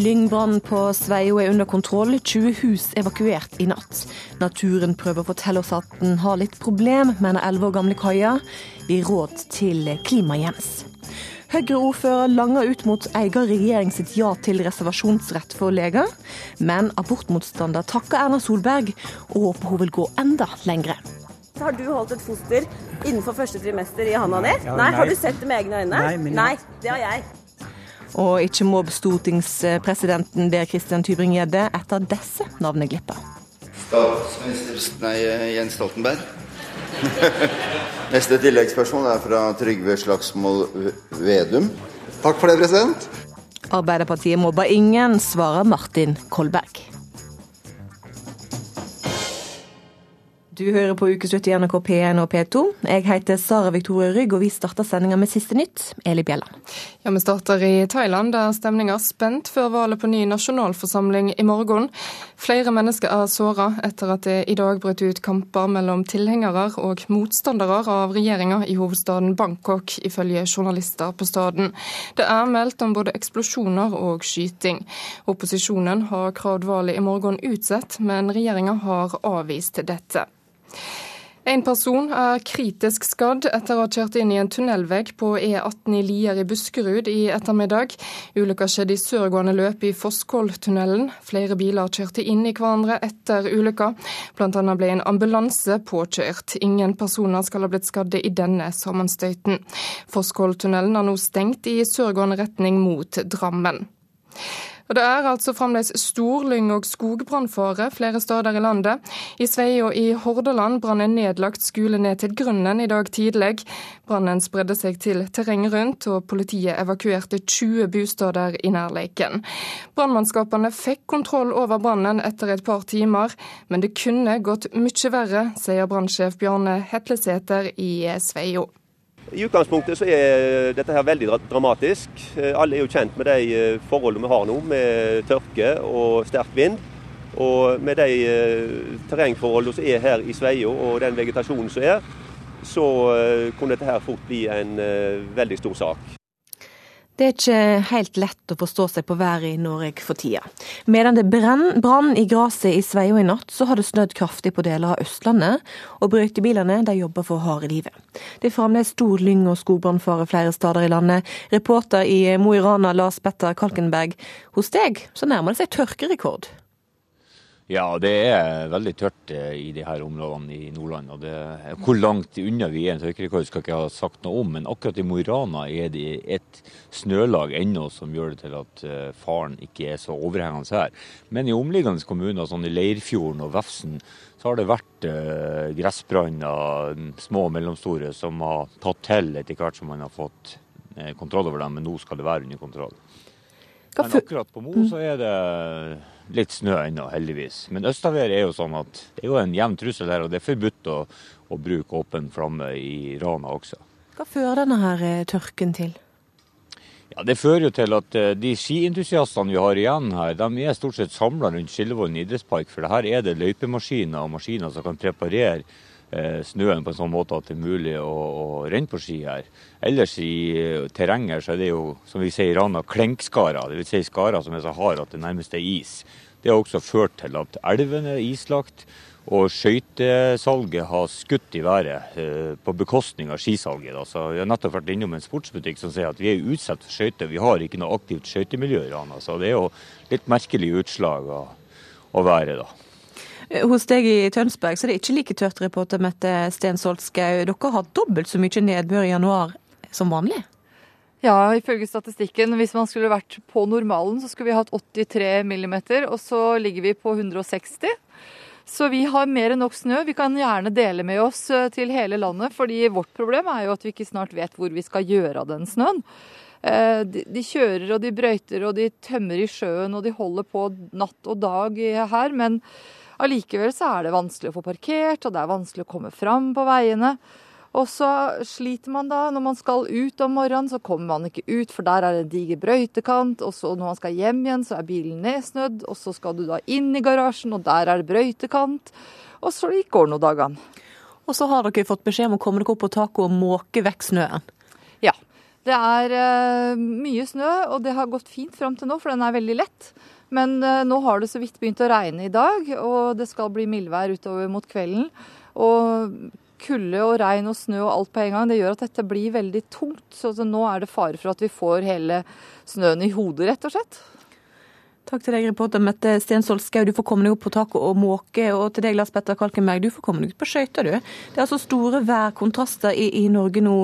Lyngbrann på Sveio er under kontroll, 20 hus evakuert i natt. Naturen prøver å fortelle oss at den har litt problem, mener 11 år gamle Kaja. Vi råd til klimahjems. Høyre-ordfører langer ut mot egen regjering sitt ja til reservasjonsrett for leger. Men abortmotstander takker Erna Solberg og håper hun vil gå enda lengre. Har du holdt et foster innenfor første trimester i handa di? Ja, nei. nei. Har du sett det med egne øyne? Nei, men- nei, det har jeg. Og ikke mobb stortingspresidenten ber Christian Tybring-Gjedde etter disse navneglippa. Statsminister nei, Jens Stoltenberg. Neste tilleggsspørsmål er fra Trygve Slagsvold Vedum. Takk for det, president. Arbeiderpartiet mobber ingen, svarer Martin Kolberg. Du hører på Ukeslutt i NRK P1 og P2. Jeg heter Sara Victoria Rygg, og vi starter sendinga med siste nytt. Eli Bjelland. Ja, Vi starter i Thailand, der stemninga er spent før valget på ny nasjonalforsamling i morgen. Flere mennesker er såra etter at det i dag brøt ut kamper mellom tilhengere og motstandere av regjeringa i hovedstaden Bangkok, ifølge journalister på staden. Det er meldt om både eksplosjoner og skyting. Opposisjonen har kravd valget i morgen utsatt, men regjeringa har avvist dette. En person er kritisk skadd etter å ha kjørt inn i en tunnelvegg på E18 i Lier i Buskerud i ettermiddag. Ulykka skjedde i sørgående løp i Fosskolltunnelen. Flere biler kjørte inn i hverandre etter ulykka. Blant annet ble en ambulanse påkjørt. Ingen personer skal ha blitt skadde i denne sammenstøyten. Fosskolltunnelen er nå stengt i sørgående retning mot Drammen. Og Det er altså fremdeles stor lyng- og skogbrannfare flere steder i landet. I Sveio i Hordaland brant en nedlagt skole ned til grunnen i dag tidlig. Brannen spredde seg til terrenget rundt, og politiet evakuerte 20 bosteder i nærleiken. Brannmannskapene fikk kontroll over brannen etter et par timer, men det kunne gått mye verre, sier brannsjef Bjarne Hetlesæter i Sveio. I utgangspunktet så er dette her veldig dramatisk. Eh, Alle er jo kjent med de eh, forholdene vi har nå, med tørke og sterk vind. Og med de eh, terrengforholdene som er her i Sveio og den vegetasjonen som er, så kunne dette her fort bli en veldig stor sak. Det er ikke helt lett å forstå seg på været i Norge for tida. Medan det brann i gresset i Sveio i natt, så har det snødd kraftig på deler av Østlandet, og brøytebilene de jobber for harde livet. Det er fremdeles stor lyng- og skogbrannfare flere steder i landet. Reporter i Mo i Rana, Lars Petter Kalkenberg. Hos deg så nærmer det seg tørkerekord. Ja, det er veldig tørt eh, i de her områdene i Nordland. og det, Hvor langt unna vi er en tørkerekord skal jeg ikke ha sagt noe om, men akkurat i Mo i Rana er det et snølag ennå som gjør det til at eh, faren ikke er så overhengende her. Men i omliggende kommuner, sånn i Leirfjorden og Vefsn, så har det vært eh, gressbranner, små og mellomstore, som har tatt til etter hvert som man har fått eh, kontroll over dem, men nå skal det være under kontroll. Men akkurat på Mo så er det litt snø ennå, heldigvis. Men østavær er jo sånn at det er jo en jevn trussel her, og det er forbudt å, å bruke åpen flamme i Rana også. Hva fører denne her eh, tørken til? Ja, Det fører jo til at eh, de skientusiastene vi har igjen her, de er stort sett samla rundt Skillevollen idrettspark. For her er det løypemaskiner og maskiner som kan preparere eh, snøen på en sånn måte at det er mulig å, å renne på ski her. Ellers i terrenget så er det jo, som vi sier i Rana, klenkskarer. Dvs. Si skarer som er så harde at det nærmest er is. Det har også ført til at elvene er islagt. Og skøytesalget har skutt i været eh, på bekostning av skisalget. Altså, Vi har nettopp vært innom en sportsbutikk som sier at vi er utsatt for skøyter. Vi har ikke noe aktivt skøytemiljø i Rana. Så det er jo litt merkelig utslag av, av været, da. Eh, Hos deg i Tønsberg så det ikke like tørt, reporter Mette Stensholt Skau. Dere har dobbelt så mye nedbør i januar som vanlig. Ja, ifølge statistikken, hvis man skulle vært på normalen, så skulle vi hatt 83 millimeter, og så ligger vi på 160. Så vi har mer enn nok snø. Vi kan gjerne dele med oss eh, til hele landet, fordi vårt problem er jo at vi ikke snart vet hvor vi skal gjøre av den snøen. Eh, De kjører og de brøyter og de tømmer i sjøen og de holder på natt og dag her, men allikevel så er det vanskelig å få parkert, og det er vanskelig å komme fram på veiene. Og så sliter man da, når man skal ut om morgenen, så kommer man ikke ut, for der er det en diger brøytekant. Og så når man skal hjem igjen, så er bilen nedsnødd. Og så skal du da inn i garasjen, og der er det brøytekant. Og så går nå dagene. Og så har dere fått beskjed om å komme dere opp på taket og måke vekk snøen. Ja. Det er uh, mye snø, og det har gått fint fram til nå, for den er veldig lett. Men uh, nå har det så vidt begynt å regne i dag, og det skal bli mildvær utover mot kvelden. Og kulde og regn og snø og alt på en gang, det gjør at dette blir veldig tungt. Så nå er det fare for at vi får hele snøen i hodet, rett og slett. Takk til deg, reporter Mette Stensvold Skau. Du får komme deg opp på taket og måke. Og til deg, Lars Petter Kalkenberg, du får komme deg ut på skøyter, du. Det er altså store værkontraster i, i Norge nå.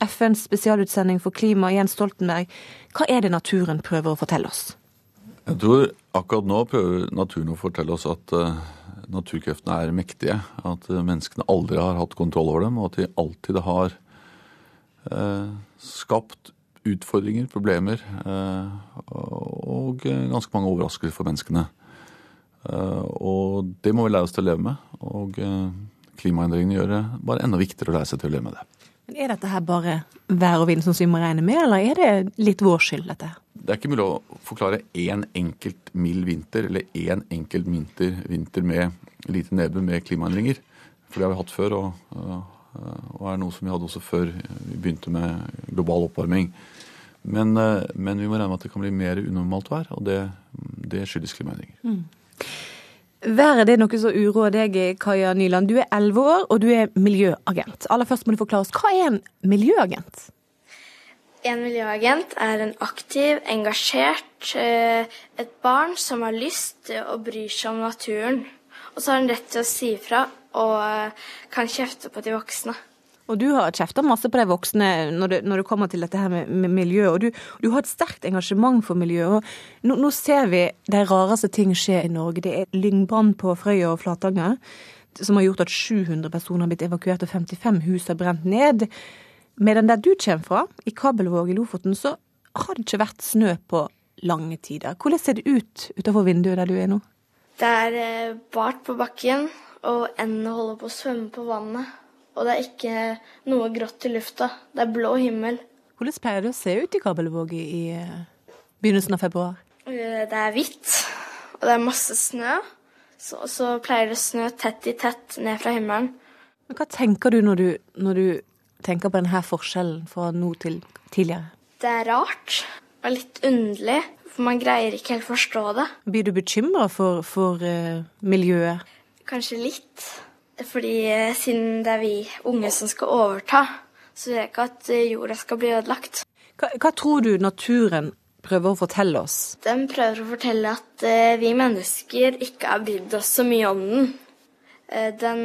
FNs spesialutsending for klima, Jens Stoltenberg. Hva er det naturen prøver å fortelle oss? Jeg tror akkurat nå prøver naturen å fortelle oss at uh, naturkreftene er mektige. At uh, menneskene aldri har hatt kontroll over dem, og at de alltid har eh, skapt utfordringer, problemer eh, og ganske mange overraskelser for menneskene. Eh, og det må vi lære oss til å leve med. Og eh, klimaendringene gjør det bare enda viktigere å lære seg til å leve med det. Men Er dette her bare vær og vind som vi må regne med, eller er det litt vår skyld, dette? Det er ikke mulig å forklare én enkelt mild vinter eller én enkelt vinter, vinter med lite nedbør med klimaendringer. For det har vi hatt før. og Eh, og er noe som vi hadde også før vi begynte med global oppvarming. Men, eh, men vi må regne med at det kan bli mer unormalt vær, og det, det skyldes klimaendringer. Mm. Været er noe som uroer deg, Kaja Nyland. Du er elleve år, og du er miljøagent. Aller først må du forklare oss, hva er en miljøagent? En miljøagent er en aktiv, engasjert, eh, et barn som har lyst til å bry seg om naturen. Og så har han rett til å si ifra og eh, kan kjefte på de voksne. Og du har kjefta masse på de voksne når det, når det, kommer til dette her med, med miljø, og du, du, har et sterkt engasjement for miljø. og nå, nå, ser vi de rareste ting skje i Norge. Det er lyngbrann på Frøya og Flatanger som har gjort at 700 personer har blitt evakuert og 55 hus har brent ned. Medan der du kommer fra, i Kabelvåg i Lofoten, så har det ikke vært snø på lange tider. Hvordan ser det ut utenfor vinduet der du er nå? Det er eh, bart på bakken, og endene holder på å svømme på vannet. Og det er ikke noe grått i lufta. Det er blå himmel. Hvordan pleier det å se ut i Kabelvåg i eh, begynnelsen av februar? Eh, det er hvitt, og det er masse snø. Så, så pleier det å snø tett i tett ned fra himmelen. Men hva tenker du når du, når du tenker på denne forskjellen fra nå til tidligere? Det er rart og litt underlig, for man greier ikke helt forstå det. Blir du bekymra for, for uh, miljøet? Kanskje litt. Fordi eh, siden det er vi unge som skal overta, så vil jeg ikke at eh, jorda skal bli ødelagt. Hva, hva, tror du naturen prøver å fortelle oss? Den prøver å fortelle at uh, vi mennesker ikke har brydd oss så mye om den. Den,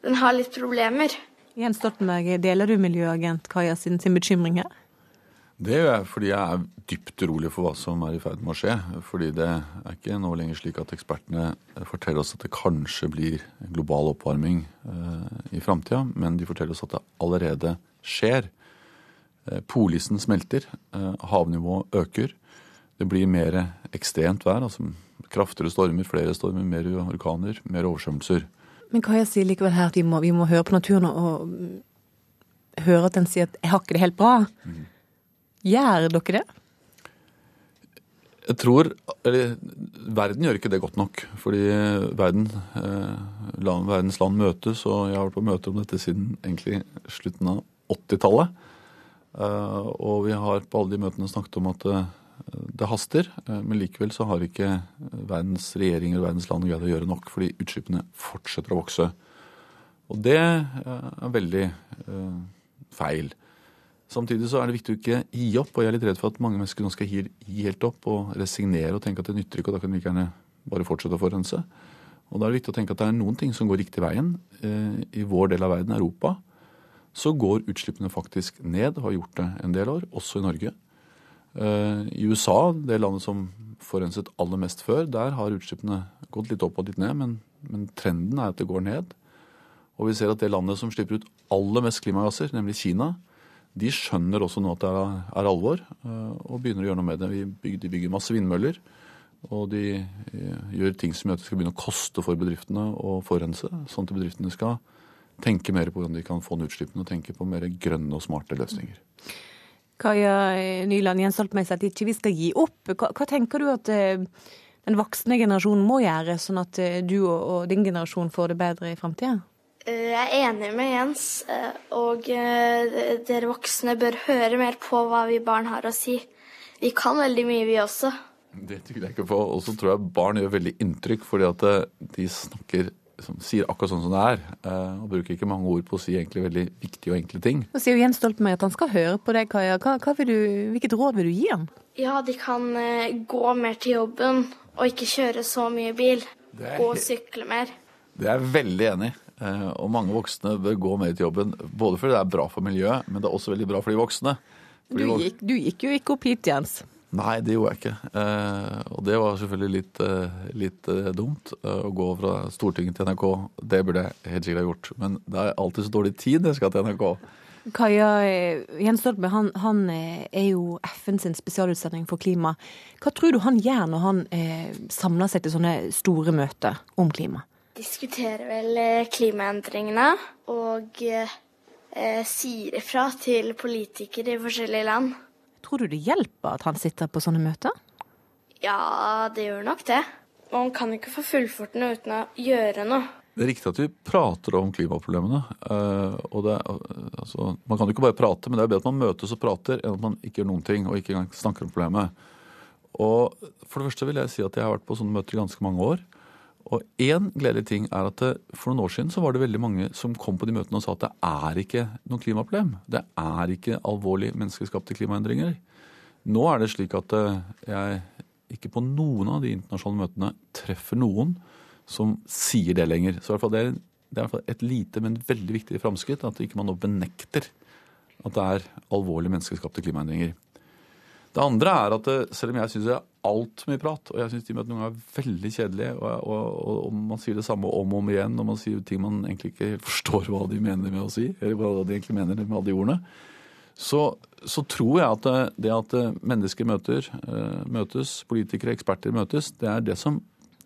den, har litt problemer. Jens Stoltenberg, deler du miljøagent Kaja sin, sin bekymring her? Det gjør jeg fordi jeg er dypt urolig for hva som er i ferd med å skje. Fordi det er ikke nå lenger slik at ekspertene forteller oss at det kanskje blir global oppvarming eh, i framtida, men de forteller oss at det allerede skjer. Eh, polisen smelter, eh, havnivået øker. Det blir mer ekstremt vær, altså kraftigere stormer, flere stormer, mer orkaner, mer oversvømmelser. Men hva jeg sier likevel her at vi må, vi må høre på naturen og høre at den sier at 'jeg har ikke det helt bra'. Mm. Gjør dere det? Jeg tror eller, Verden gjør ikke det godt nok. Fordi verden, eh, land, verdens land møtes, og jeg har vært på møter om dette siden egentlig slutten av 80-tallet. Eh, og vi har på alle de møtene snakket om at eh, det haster. Eh, men likevel så har ikke verdens regjeringer og verdens land greid å gjøre nok, fordi utslippene fortsetter å vokse. Og det eh, er veldig eh, feil. Samtidig så er det viktig å ikke gi opp, og jeg er litt redd for at mange mennesker nå skal gi, helt opp og resignere og tenke at det nytter ikke, og da kan vi gjerne bare fortsette å forurense. Og da er det viktig å tenke at det er noen ting som går riktig veien. Eh, I vår del av verden, Europa, så går utslippene faktisk ned, har gjort det en del år, også i Norge. Eh, I USA, det landet som forurenset aller mest før, der har utslippene gått litt opp og litt ned, men, men trenden er at det går ned. Og vi ser at det landet som slipper ut aller mest klimagasser, nemlig Kina, de skjønner også nå at det er alvor, eh, og begynner å gjøre noe med det. De bygger masse vindmøller, og de eh, gjør ting som gjør at det skal begynne å koste for bedriftene å forurense. Sånn at bedriftene skal tenke mer på hvordan de kan få ned utslippene, og tenke på mer grønne og smarte løsninger. Kaja Nyland Jensholtmeier sier at ikke vi skal gi opp. Hva, hva, tenker du at eh, den voksne generasjonen må gjøre, sånn at du og din generasjon får det bedre i framtida? Eh, Jeg er enig med Jens, eh, og eh, dere voksne bør høre mer på hva vi barn har å si. Vi kan veldig mye, vi også. Det tviler jeg ikke på. Og så tror jeg barn gjør veldig inntrykk, fordi at de snakker som sier akkurat sånn som det er, eh, og bruker ikke mange ord på å si egentlig veldig viktige og enkle ting. Nå sier jo Jens Stoltenberg at han skal høre på deg, Kaja. Hva, hva vil du, hvilket råd vil du gi ham? Ja, de kan gå mer til jobben og ikke kjøre så mye bil. Er og sykle mer. Det er jeg veldig enig i. Eh, Og mange voksne bør gå mer til jobben, både fordi det er bra for miljøet, men det er også veldig bra for de voksne. Du gikk, du gikk jo ikke opp hit, Jens. Nei, det gjorde jeg ikke. Eh, og det var selvfølgelig litt, eh, litt dumt å gå fra Stortinget til NRK. Det burde jeg helt sikkert ha gjort. Men det er alltid så dårlig tid når jeg skal til NRK. Kaja, Jens Stoltenberg han, han er jo FN sin spesialutsending for klima. Hva tror du han gjør når han eh, samler seg til sånne store møter om klima? Diskuterer vel eh, klimaendringene og eh, sier ifra til politikere i forskjellige land. Tror du det hjelper at han sitter på sånne møter? Ja, det gjør nok det. Man kan ikke få fullført noe uten å gjøre noe. Det er riktig at vi prater om klimaproblemene. eh, og det, altså, man kan jo ikke bare prate, men det er bedre at man møtes og prater enn at man ikke gjør noen ting og ikke engang snakker om problemet. Og For det første vil jeg si at jeg har vært på sånne møter i ganske mange år. Og én gledelig ting er at det, for noen år siden så var det veldig mange som kom på de møtene og sa at det er ikke noe klimaproblem. Det er ikke alvorlig menneskeskapte klimaendringer. Nå er det slik at eh, jeg ikke på noen av de internasjonale møtene treffer noen som sier det lenger. Så i hvert fall det, er, det er et lite, men veldig viktig framskritt at ikke man nå benekter at det er alvorlige menneskeskapte klimaendringer. Det andre er at selv om jeg syns er altfor mye prat, og jeg syns de møtene noen ganger er veldig kjedelige, og, og, og, og man sier det samme om og om igjen, og man sier ting man egentlig ikke forstår hva de mener med å si, eller hva de egentlig mener med alle de ordene, så, så tror jeg at det, det at mennesker møter, eh, møtes, politikere, eksperter møtes, det er det som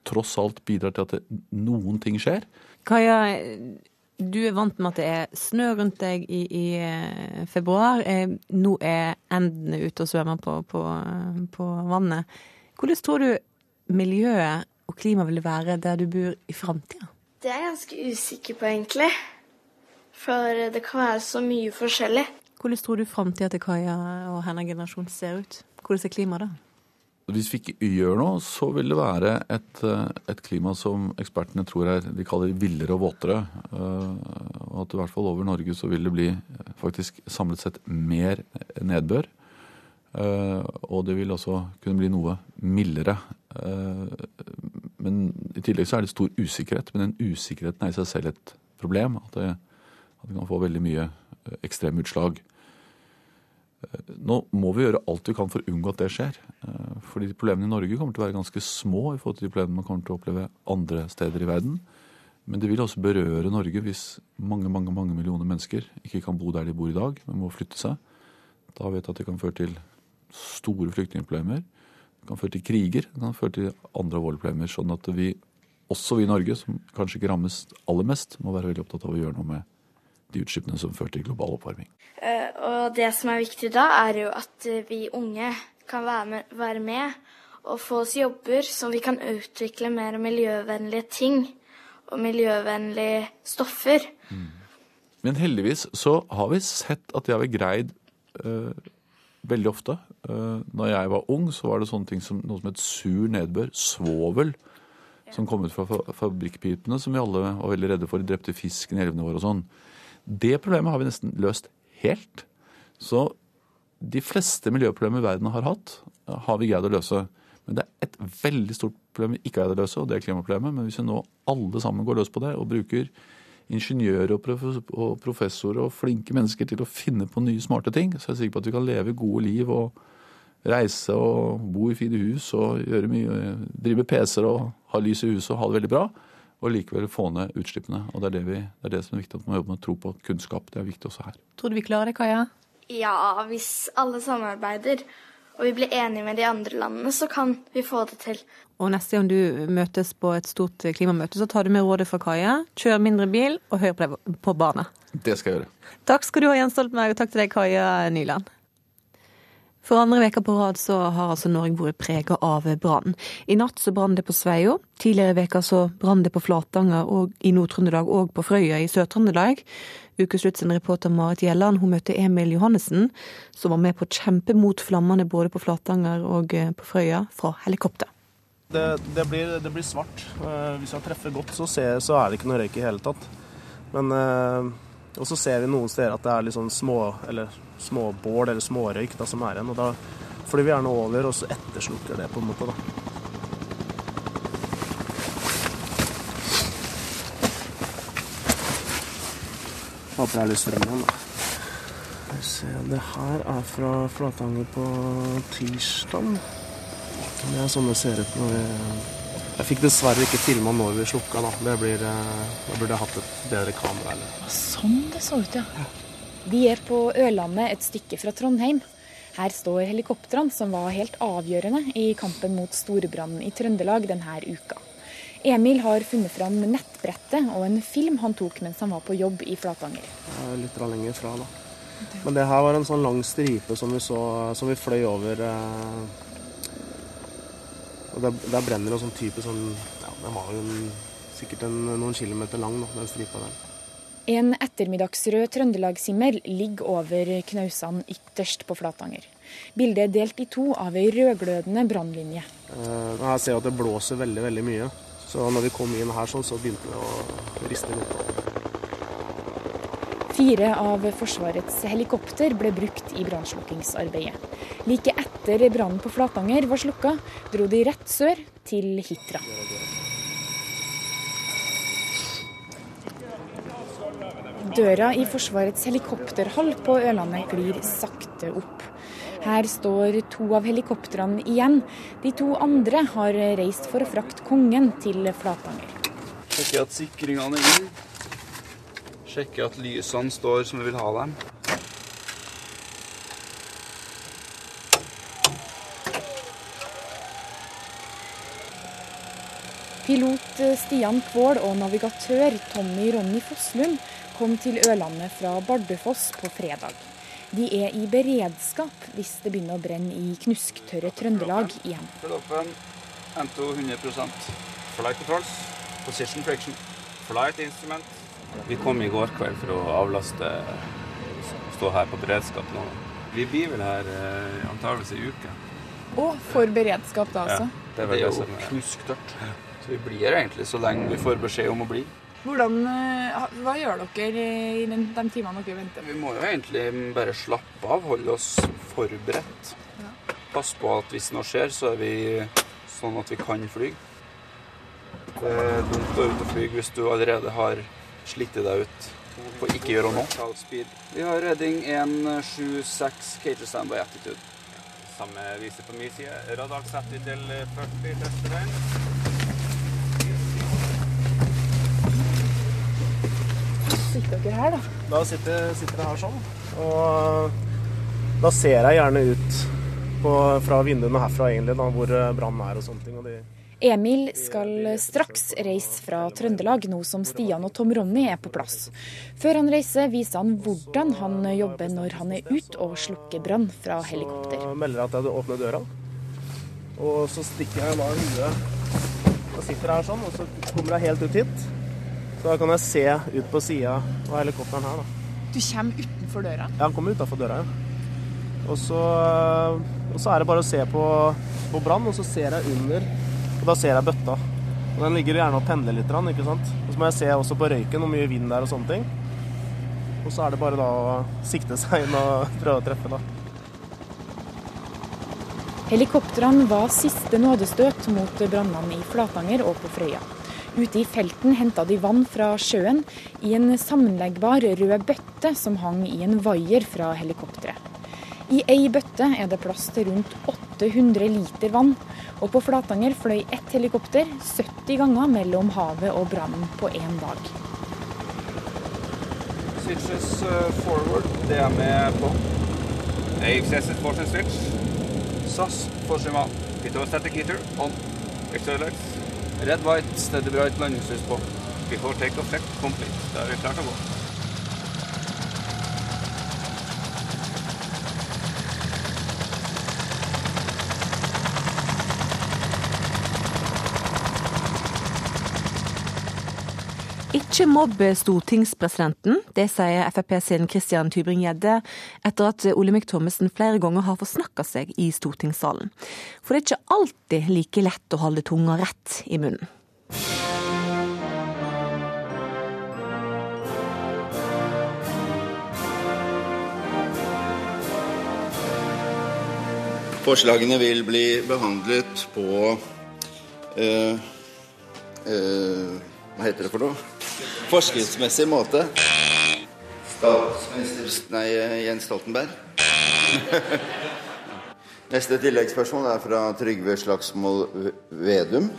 tross alt bidrar til at det, noen ting skjer. Kaja, du er vant med at det er snø rundt deg i, i eh, februar. Eh, Nå er endene ute og svømmer på, på, på vannet. Hvordan tror du miljøet og klimaet vil være der du bor i framtida? Det er jeg ganske usikker på, egentlig. For det kan være så mye forskjellig. Hvordan tror du framtida til Kaja og hennes generasjon ser ut? Hvordan er klimaet da? Hvis vi ikke gjør noe, så vil det være et, eh, et klima som ekspertene tror er de kaller villere og våtere. Eh, Og at i hvert fall over Norge så vil det bli eh, faktisk samlet sett mer nedbør. Og det vil også kunne bli noe mildere. Men i tillegg så er det stor usikkerhet. Men den usikkerheten er i seg selv et problem. At det, at det kan få veldig mye ekstreme utslag. Nå må vi gjøre alt vi kan for å unngå at det skjer. Eh, Fordi problemene i Norge kommer til å være ganske små i forhold til de problemene man kommer til å oppleve andre steder i verden. Men det vil også berøre Norge hvis mange mange, mange millioner mennesker ikke kan bo der de bor i dag, men må flytte seg. Da vet vi at det kan føre til store flyktningproblemer. Det kan føre til kriger, det kan føre til andre alvorlige problemer. Sånn at vi, også vi i Norge, som kanskje ikke rammes aller mest, må være veldig opptatt av å gjøre noe med de utslippene som fører til global oppvarming. Eh, Og det som er viktig da, er jo at eh, vi unge kan være med, være med og få oss jobber så vi kan utvikle mer miljøvennlige ting og miljøvennlige stoffer. Men heldigvis så har vi sett at det har vi greid øh, veldig ofte. Uh, når jeg var ung, så var det sånne ting som noe som het sur nedbør, svovel, som kom ut fra fa fabrikkpipene, som vi alle var veldig redde for. De drepte fisken i elvene våre og sånn. Det problemet har vi nesten løst helt. Så de fleste miljøproblemer verden har hatt, har vi greid å løse. Men det er et veldig stort problem vi ikke har greid å løse, og det er klimaproblemet. Men hvis vi nå alle sammen går løs på det og bruker ingeniører og, prof og professorer og flinke mennesker til å finne på nye, smarte ting, så er jeg sikker på at vi kan leve gode liv og reise og bo i fine hus og mye, drive PC-er og ha lys i huset og ha det veldig bra. Og likevel få ned utslippene. Og det er det, vi, det, er det som er viktig, at man jobber med å tro på kunnskap. Det er viktig også her. Tror du vi klarer det, Kaja? Ja, hvis alle samarbeider og vi blir enige med de andre landene, så kan vi få det til. Og neste gang du møtes på et stort klimamøte, så tar du med rådet fra Kaja. Kjør mindre bil, og hør på, det på barna. Det skal jeg gjøre. Takk skal du ha, Jens Stoltenberg, og takk til deg, Kaja Nyland. For andre veka på rad så har altså Norge vært prega av brann. I natt så brann det på Sveio. Tidligere i veka så brann det på Flatanger og i Nord-Trøndelag og på Frøya i Sør-Trøndelag. Ukeslutt sin reporter Marit Gjelland hun møtte Emil Johannessen, som var med på å kjempe mot flammene både på Flatanger og eh, på Frøya fra helikopter. Det, det, blir, det blir, svart. Eh, hvis jeg treffer godt, så, ser, så, er det ikke noe røyk i hele tatt. Men eh, Og så ser vi noen steder at det er litt sånn små, eller småbål eller smårøyk da, som er igjen. Og da flyr vi gjerne over, og så etterslukker det på en måte, da. Håper det er litt strøm igjen, da. Det her er fra Flatanger på tirsdag. Det er sånn det ser ut når vi Jeg fikk dessverre ikke filma når vi slukka, da. Det blir, eh, da burde jeg hatt et bedre kamera. Eller. Sånn det så ut, ja. Vi er på Ørlandet et stykke fra Trondheim. Her står helikoptrene som var helt avgjørende i kampen mot storbrannen i Trøndelag denne uka. Emil har funnet fram nettbrettet og en film han tok mens han var på jobb i Flatanger. Litt lenger fra, da. Men det her var en sånn lang stripe som vi, så, som vi fløy over. Eh, og der, der brenner det sånn type sånn ja, Den var jo en, sikkert en, noen kilometer lang, da, den stripa der. En ettermiddagsrød trøndelagshimmel ligger over knausene ytterst på Flatanger. Bildet er delt i to av ei rødglødende brannlinje. Eh, her ser jeg at det blåser veldig veldig mye. Så når vi kom inn her, sånn, så begynte det å riste litt. Fire av Forsvarets helikopter ble brukt i brannslukkingsarbeidet. Like etter brannen på Flatanger var slukka, dro de rett sør, til Hitra. Døra i Forsvarets helikopterhall på Ørlandet glir sakte opp. Her står to av helikoptrene igjen. De to andre har reist for å frakte kongen til Flatanger. Sjekker at sikringene er inn. Sjekke at lysene står som vi vil ha dem. Pilot Stian Kvål og navigatør Tommy Ronny Fosslund kom til Ørlandet fra Bardufoss på fredag. De er i beredskap hvis det begynner å brenne i knusktørre Trøndelag igjen. Forloppen M2 100 Flight controls, position friction, flight instrument. Vi kom i går kveld for å avlaste, stå her på beredskap nå. Vi blir vel her eh, antageligvis ei uke. Og for beredskap da altså? Ja, det, er det er jo knusktørt. Så vi blir her egentlig så lenge vi får beskjed om å bli. Hvordan, hva gjør dere i de, de timene dere venter? Vi må jo egentlig bare slappe av, holde oss forberedt. Ja. Passe på at hvis noe skjer, så er vi sånn at vi kan fly. Det er dumt å ut og fly hvis du allerede har slitt deg ut på ikke gjøre noe. Vi har redding 176 cage standby attitude. Samme viser på min side. Radar setter til 40 testedøgn. sitter dere her, da? Da sitter, sitter jeg her sånn. Og da ser jeg gjerne ut på, fra vinduene herfra egentlig, da, hvor brannen er og sånne ting. Emil skal straks reise fra Trøndelag, nå som Stian og Tom Ronny er på plass. Før han reiser, viser han hvordan han jobber når han er ute og slukker brann fra helikopter. Så melder jeg at jeg hadde åpnet døra, og så stikker jeg bare hodet og sitter her sånn, og så kommer jeg helt ut hit. Så da kan jeg se ut på sida av helikopteren her. da. Du kommer utenfor døra? Ja, han kommer utafor døra, ja. Og så, og så, er det bare å se på, på brann, og så ser jeg under, da ser jeg bøtta. Og Den ligger gjerne og pendler litt, ikke sant. Og så må jeg se også på røyken, hvor mye vind det er og sånne ting. Og så er det bare da å sikte seg inn og prøve å treffe, da. Helikoptrene var siste nådestøt mot brannene i Flatanger og på Frøya. Ute i felten henta de vann fra sjøen i en sammenleggbar rød bøtte som hang i en vaier fra helikopteret. I ei bøtte er det plass til rundt 800 liter vann, og på Flatanger fløy ett helikopter 70 ganger mellom havet og brannen på én dag. Switches uh, forward, det er med på. AXS fortune switch. SAS, fortune vann. Pito static heater on. Extra. Red White, steady bright, landingslys på. Before takeoff check complete. Da er vi klare til å gå. Ikke mobb stortingspresidenten, det sier Frp sin Christian Tybring-Gjedde etter at Olemic Thommessen flere ganger har forsnakka seg i stortingssalen. For det er ikke alltid like lett å holde tunga rett i munnen. Forslagene vil bli behandlet på eh, eh, Hva heter det for noe? Forskriftsmessig måte. Statsminister Nei, Jens Stoltenberg. Neste tilleggsspørsmål er fra Trygve Slagsvold Vedum.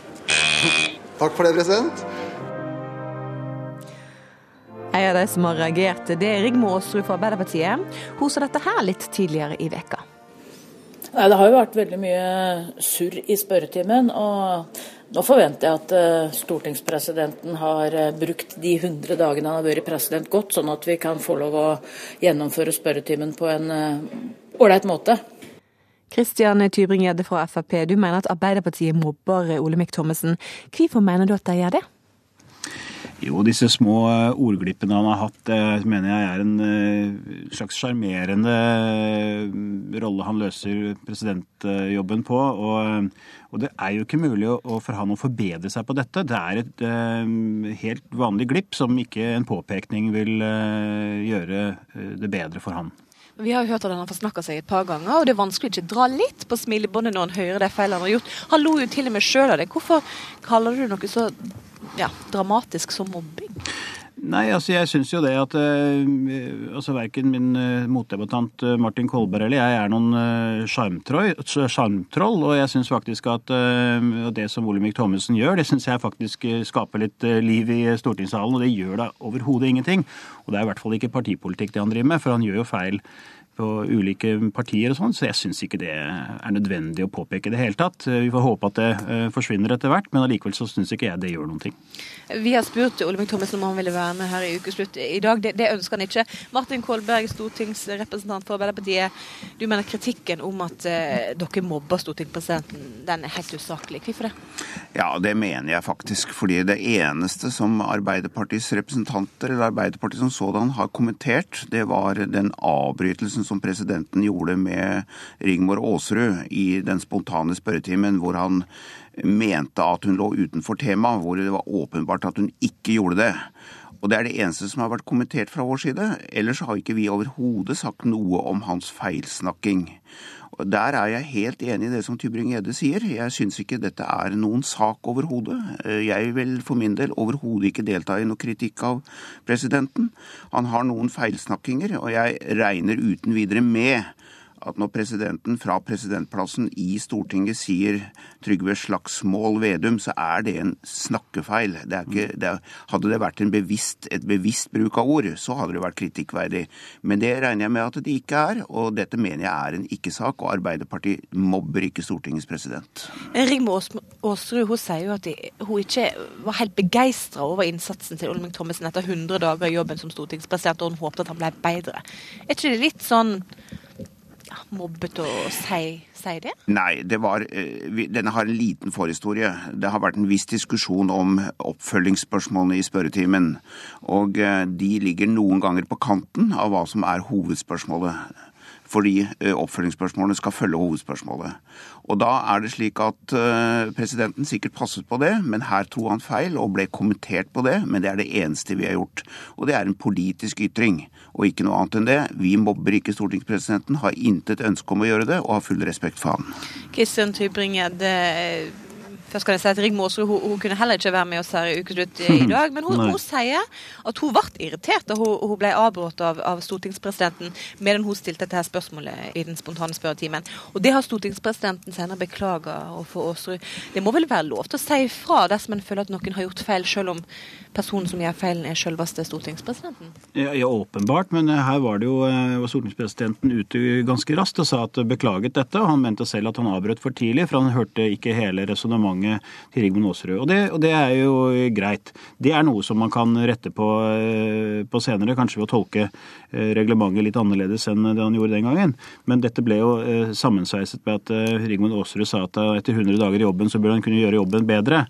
Takk for det, president. En av de som har reagert, det er Rigmor Aasrud fra Arbeiderpartiet. Hun sa dette her litt tidligere i veka. Nei, Det har jo vært veldig mye surr i spørretimen. og Nå forventer jeg at uh, stortingspresidenten har uh, brukt de 100 dagene han har vært president godt, sånn at vi kan få lov å gjennomføre spørretimen på en ålreit uh, måte. Kristian Tybring-Gjedde fra Frp, du mener at Arbeiderpartiet mobber Olemic Thommessen. Hvorfor mener du at de gjør det? Jo, disse små ordglippene han har hatt, mener jeg er en slags sjarmerende rolle han løser presidentjobben på. Og, og, det er jo ikke mulig for han å forbedre seg på dette. Det er et helt vanlig glipp som ikke en påpekning vil gjøre det bedre for han. Vi har jo hørt at han har forsnakka seg et par ganger, og det er vanskelig å ikke dra litt på smilebåndet når han hører de feilene han har gjort. Han lo jo til og med sjøl av det. Hvorfor kaller du noe så ja, dramatisk som mobbing? Nei, altså jeg syns jo det at uh, altså verken min uh, motdebattant uh, Martin Kolberg eller jeg er noen sjarmtroll. og jeg syns faktisk at det som Olemic Thommessen gjør, det syns jeg faktisk skaper litt liv i stortingssalen. Og det gjør da overhodet ingenting. Og det er i hvert fall ikke partipolitikk det han driver med, for han gjør jo feil på ulike partier og sånn, så jeg syns ikke det er nødvendig å påpeke i det hele tatt. Vi får håpe at det forsvinner etter hvert, men allikevel så syns ikke jeg det gjør noen ting. Vi har spurt Olemic Thommessen om han ville være med her i Ukeslutt i dag. Det, det, ønsker han ikke. Martin Kolberg, stortingsrepresentant for Arbeiderpartiet. Du mener kritikken om at uh, dere mobber stortingspresidenten, den er helt usaklig. Hvorfor det? Ja, det mener jeg faktisk. Fordi det eneste som Arbeiderpartiets representanter, eller Arbeiderpartiet som sådan, har kommentert, det var den avbrytelsen som presidenten gjorde med Rigmor Aasrud i den spontane spørretimen, hvor han mente at hun lå utenfor temaet, hvor det var åpenbart at hun ikke gjorde det. Og Det er det eneste som har vært kommentert fra vår side. Ellers har ikke vi overhodet sagt noe om hans feilsnakking. Der er jeg helt enig i det som Tybring-Gjedde sier. Jeg syns ikke dette er noen sak overhodet. Jeg vil for min del overhodet ikke delta i noe kritikk av presidenten. Han har noen feilsnakkinger, og jeg regner uten videre med at når presidenten fra presidentplassen i Stortinget sier Trygve Slagsmål Vedum, så er det en snakkefeil. Det ikke, det hadde det vært bevisst, et bevisst bruk av ord, så hadde det vært kritikkverdig. Men det regner jeg med at det ikke er, og dette mener jeg er en ikke-sak. Og Arbeiderpartiet mobber ikke Stortingets president. Rigmor Aasrud hun sier jo at hun ikke var helt begeistra over innsatsen til Olemic Thommessen etter 100 dager i jobben som stortingspresident, og hun håpet at han ble bedre. Er ikke det litt sånn mobbet å si, si, det? Nei, det var, denne har en liten forhistorie. Det har vært en viss diskusjon om oppfølgingsspørsmålene i spørretimen. Og de ligger noen ganger på kanten av hva som er hovedspørsmålet. Fordi oppfølgingsspørsmålene skal følge hovedspørsmålet. Og da er det slik at presidenten sikkert passet på det, men her tror han feil og ble kommentert på det. Men det er det eneste vi har gjort. Og det er en politisk ytring og ikke noe annet enn det. Vi mobber ikke stortingspresidenten, har intet ønske om å gjøre det, og har full respekt for han. Kristian Tybring-Gjedde, Først kan jeg si at Rigmor Aasrud hun, hun, kunne heller ikke være med oss her i Ukeslutt i dag. Men hun, hun, sier at hun ble irritert da hun, hun ble avbrutt av, av, stortingspresidenten medan hun stilte dette spørsmålet i den spontane spørretimen. Og det har stortingspresidenten senere beklaga overfor Aasrud. Det må vel være lov til å si ifra dersom en føler at noen har gjort feil, selv om personen som gjør feilen er selveste stortingspresidenten? Ja, ja, åpenbart, men her var det jo var stortingspresidenten ute ganske raskt og sa at beklaget dette. og Han mente selv at han avbrøt for tidlig, for han hørte ikke hele resonnementet til Rigmor Aasrud. Og, og, det er jo greit. Det er noe som man kan rette på, på senere, kanskje ved å tolke reglementet litt annerledes enn det han gjorde den gangen. Men dette ble jo sammensveiset med at Rigmor Aasrud sa at etter 100 dager i jobben så burde han kunne gjøre jobben bedre.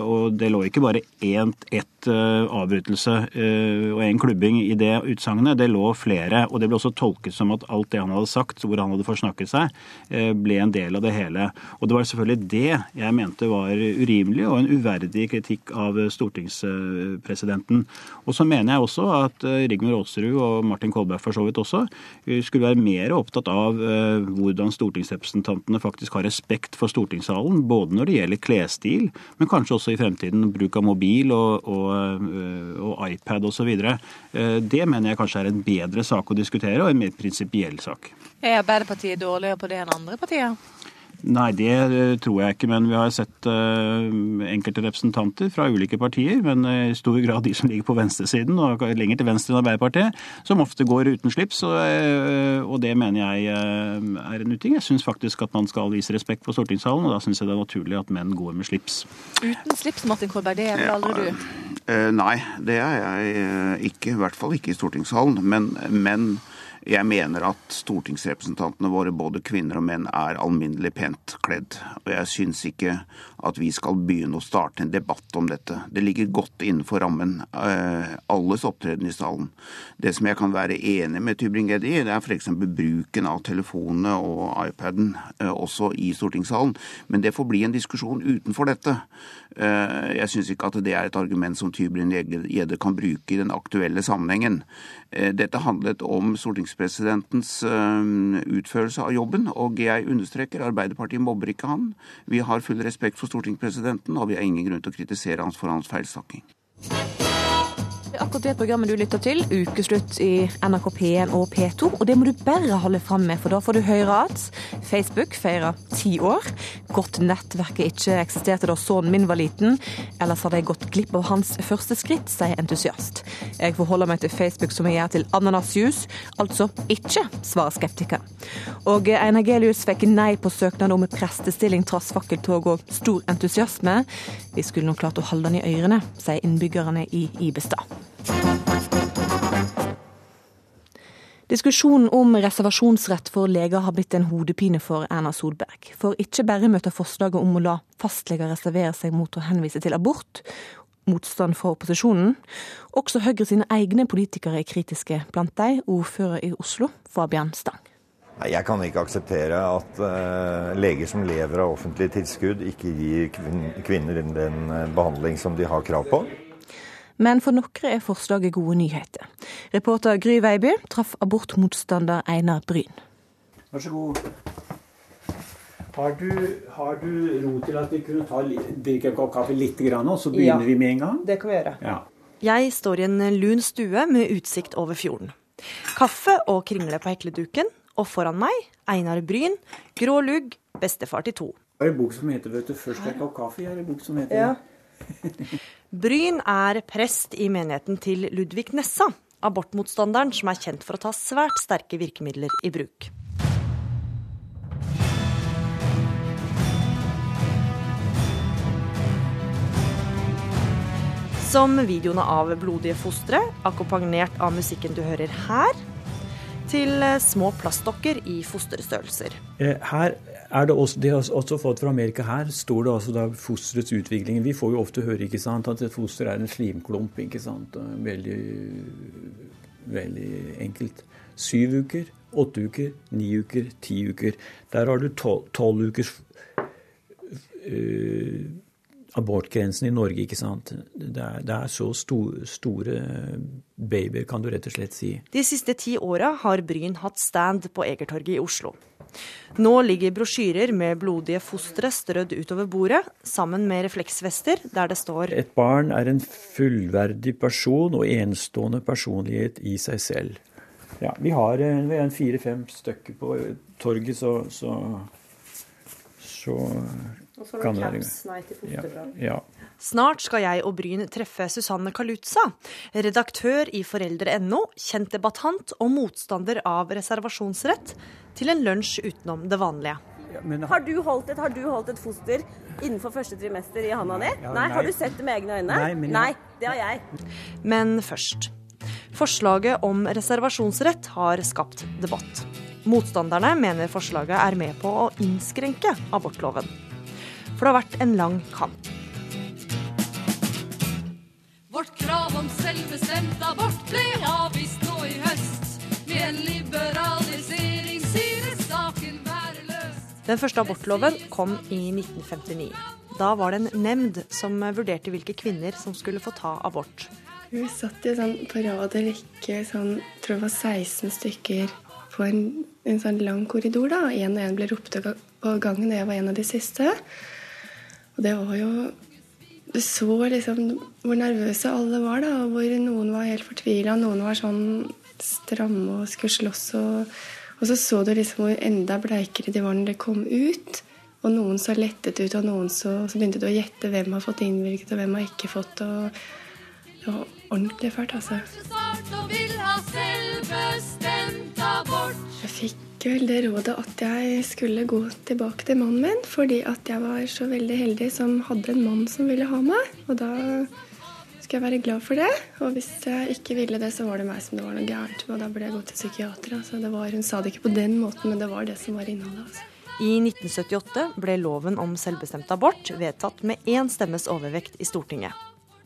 Og det lå ikke bare ett ett uh, avbrytelse uh, og en klubbing i det utsagnet. Det lå flere. Og det ble også tolket som at alt det han hadde sagt, hvor han hadde forsnakket seg, uh, ble en del av det hele. Og det var selvfølgelig det jeg mente var urimelig og en uverdig kritikk av stortingspresidenten. Og så mener jeg også at Rigmor Aasrud og Martin Kolberg for så vidt også skulle være mer opptatt av hvordan stortingsrepresentantene faktisk har respekt for stortingssalen, både når det gjelder klesstil, men kanskje også i fremtiden bruk av mobil og, og, og iPad osv. Det mener jeg kanskje er en bedre sak å diskutere, og en mer prinsipiell sak. Er Arbeiderpartiet dårligere på det enn andre partier? Nei, det eh, tror jeg ikke. Men vi har sett uh, enkelte representanter fra ulike partier, men uh, i stor grad de som ligger på venstresiden og lenger til venstre enn Arbeiderpartiet, som ofte går uten slips. Og, det mener jeg er en uting. Jeg syns faktisk at man skal vise respekt for stortingssalen, og da syns jeg det er naturlig at menn går med slips. Uten slips, Martin Kolberg, det er vel aldri du? Nei, det er jeg ikke. I hvert fall ikke i stortingssalen. Men, men jeg mener at stortingsrepresentantene våre, både kvinner og menn, er alminnelig pent kledd. Og jeg syns ikke at vi skal begynne å starte en debatt om dette. Det ligger godt innenfor rammen. Eh, alles opptreden i salen. Det som jeg kan være enig med Tybring-Gjedde i, det er f.eks. bruken av telefonene og iPaden eh, også i stortingssalen. Men det får bli en diskusjon utenfor dette. Eh, jeg syns ikke at det er et argument som Tybring-Gjedde kan bruke i den aktuelle sammenhengen. Dette handlet om stortingspresidentens utførelse av jobben, og jeg understreker Arbeiderpartiet mobber ikke han. Vi har full respekt for stortingspresidenten, og vi har ingen grunn til å kritisere hans for hans feilsnakking. Akkurat det programmet du lytter til, ukeslutt i NRK P1 og P2. Og det må du bare holde fram med, for da får du høre at Facebook feirer ti år. Godt nettverket ikke eksisterte da sønnen min var liten. Ellers hadde jeg gått glipp av hans første skritt, sier entusiast. Jeg forholder meg til Facebook som jeg gjør til ananasjus, altså ikke, svarer skeptiker. Og Einar Gelius fikk nei på søknad om prestestilling trass fakkeltog og stor entusiasme. Vi skulle nok klart å holde den i ørene, sier innbyggerne i Ibestad. Diskusjonen om reservasjonsrett for leger har blitt en hodepine for Erna Solberg. For ikke bare møter forslaget om å la fastleger reservere seg mot å henvise til abort, motstand fra opposisjonen. Også Høyre sine egne politikere er kritiske, blant dem ordfører i Oslo, Fabian Stang. Jeg kan ikke akseptere at uh, leger som lever av offentlige tilskudd, ikke gir kvinner den eh, behandling som de har krav på. Men for noen er forslaget gode nyheter. Reporter Gry Veiby traff abortmotstander Einar Bryn. Vær så god. Har du, har du, ro til at vi kunne ta, drikke en kopp kaffe litt, og så begynner ja, vi med en gang? Det kan vi gjøre. Ja. Jeg står i en lun stue med utsikt over fjorden. Kaffe og kringle på hekleduken, og foran meg Einar Bryn, grå lugg, bestefar til to. Det er en bok som heter vet du, 'Først en kopp kaffe'. Jeg har en bok som heter ja. Bryn er prest i menigheten til Ludvig Nessa, abortmotstanderen som er kjent for å ta svært sterke virkemidler i bruk. Som videoene av blodige fostre, akkompagnert av musikken du hører her, til små plastdokker i fosterstørrelser. Eh, her er det også, det har også fått fra Amerika her, står det altså da fosterets utvikling. Vi får jo ofte høre ikke sant, at et foster er en slimklump. ikke sant, Veldig, veldig enkelt. Syv uker, åtte uker, ni uker, ti uker. Der har du tolv ukers uh, abortgrensen i Norge, ikke sant. Det er, det er så store, store babyer, kan du rett og slett si. De siste ti åra har Bryn hatt stand på Egertorget i Oslo. Nå ligger brosjyrer med blodige fostre strødd utover bordet, sammen med refleksvester der det står Et barn er en fullverdig person og enestående personlighet i seg selv. Ja, vi har, en fire-fem stykker på torget, så, så, så og så er det caps nei til fosterdrag. Ja, ja. Snart skal jeg og Bryn treffe Susanne Kalutza, redaktør i foreldre.no, kjent debattant og motstander av reservasjonsrett, til en lunsj utenom det vanlige. Ja, men... har, du et, har, du holdt et, foster innenfor første trimester i handa di? Ja, nei. nei. Har du sett det med egne øyne? Nei, men... nei, det har jeg. Men først. Forslaget om reservasjonsrett har skapt debatt. Motstanderne mener forslaget er med på å innskrenke abortloven. For det har vært en lang kamp. Vårt selvbestemt abort ble avvist nå i høst. Med en liberalisering synes saken være løst. Den første abortloven kom i 1959. Da var det en nemnd som vurderte hvilke kvinner som skulle få ta abort. Vi satt jo sånn på rad og rekke, sånn, tror det var 16 stykker på en, en sånn lang korridor. da, Én og én ble ropt på gangen, og jeg var en av de siste. Og det var jo Du så liksom hvor nervøse alle var, da, og hvor noen var helt fortvila, noen var sånn stramme og skulle slåss. Og, og så så du liksom hvor enda bleikere de var når de kom ut. Og noen så lettet ut, og noen så, så begynte du å gjette hvem har fått innvilget, og hvem har ikke fått. og det var ordentlig fælt, altså. Jeg fikk vel det rådet at jeg skulle gå tilbake til mannen min, fordi at jeg var så veldig heldig som hadde en mann som ville ha meg. Og da skulle jeg være glad for det. Og hvis jeg ikke ville det, så var det meg som det var noe gærent med, og da burde jeg gå til psykiater. Altså, var, hun sa det ikke på den måten, men det var det som var innholdet. Altså. I 1978 ble loven om selvbestemt abort vedtatt med én stemmes overvekt i Stortinget.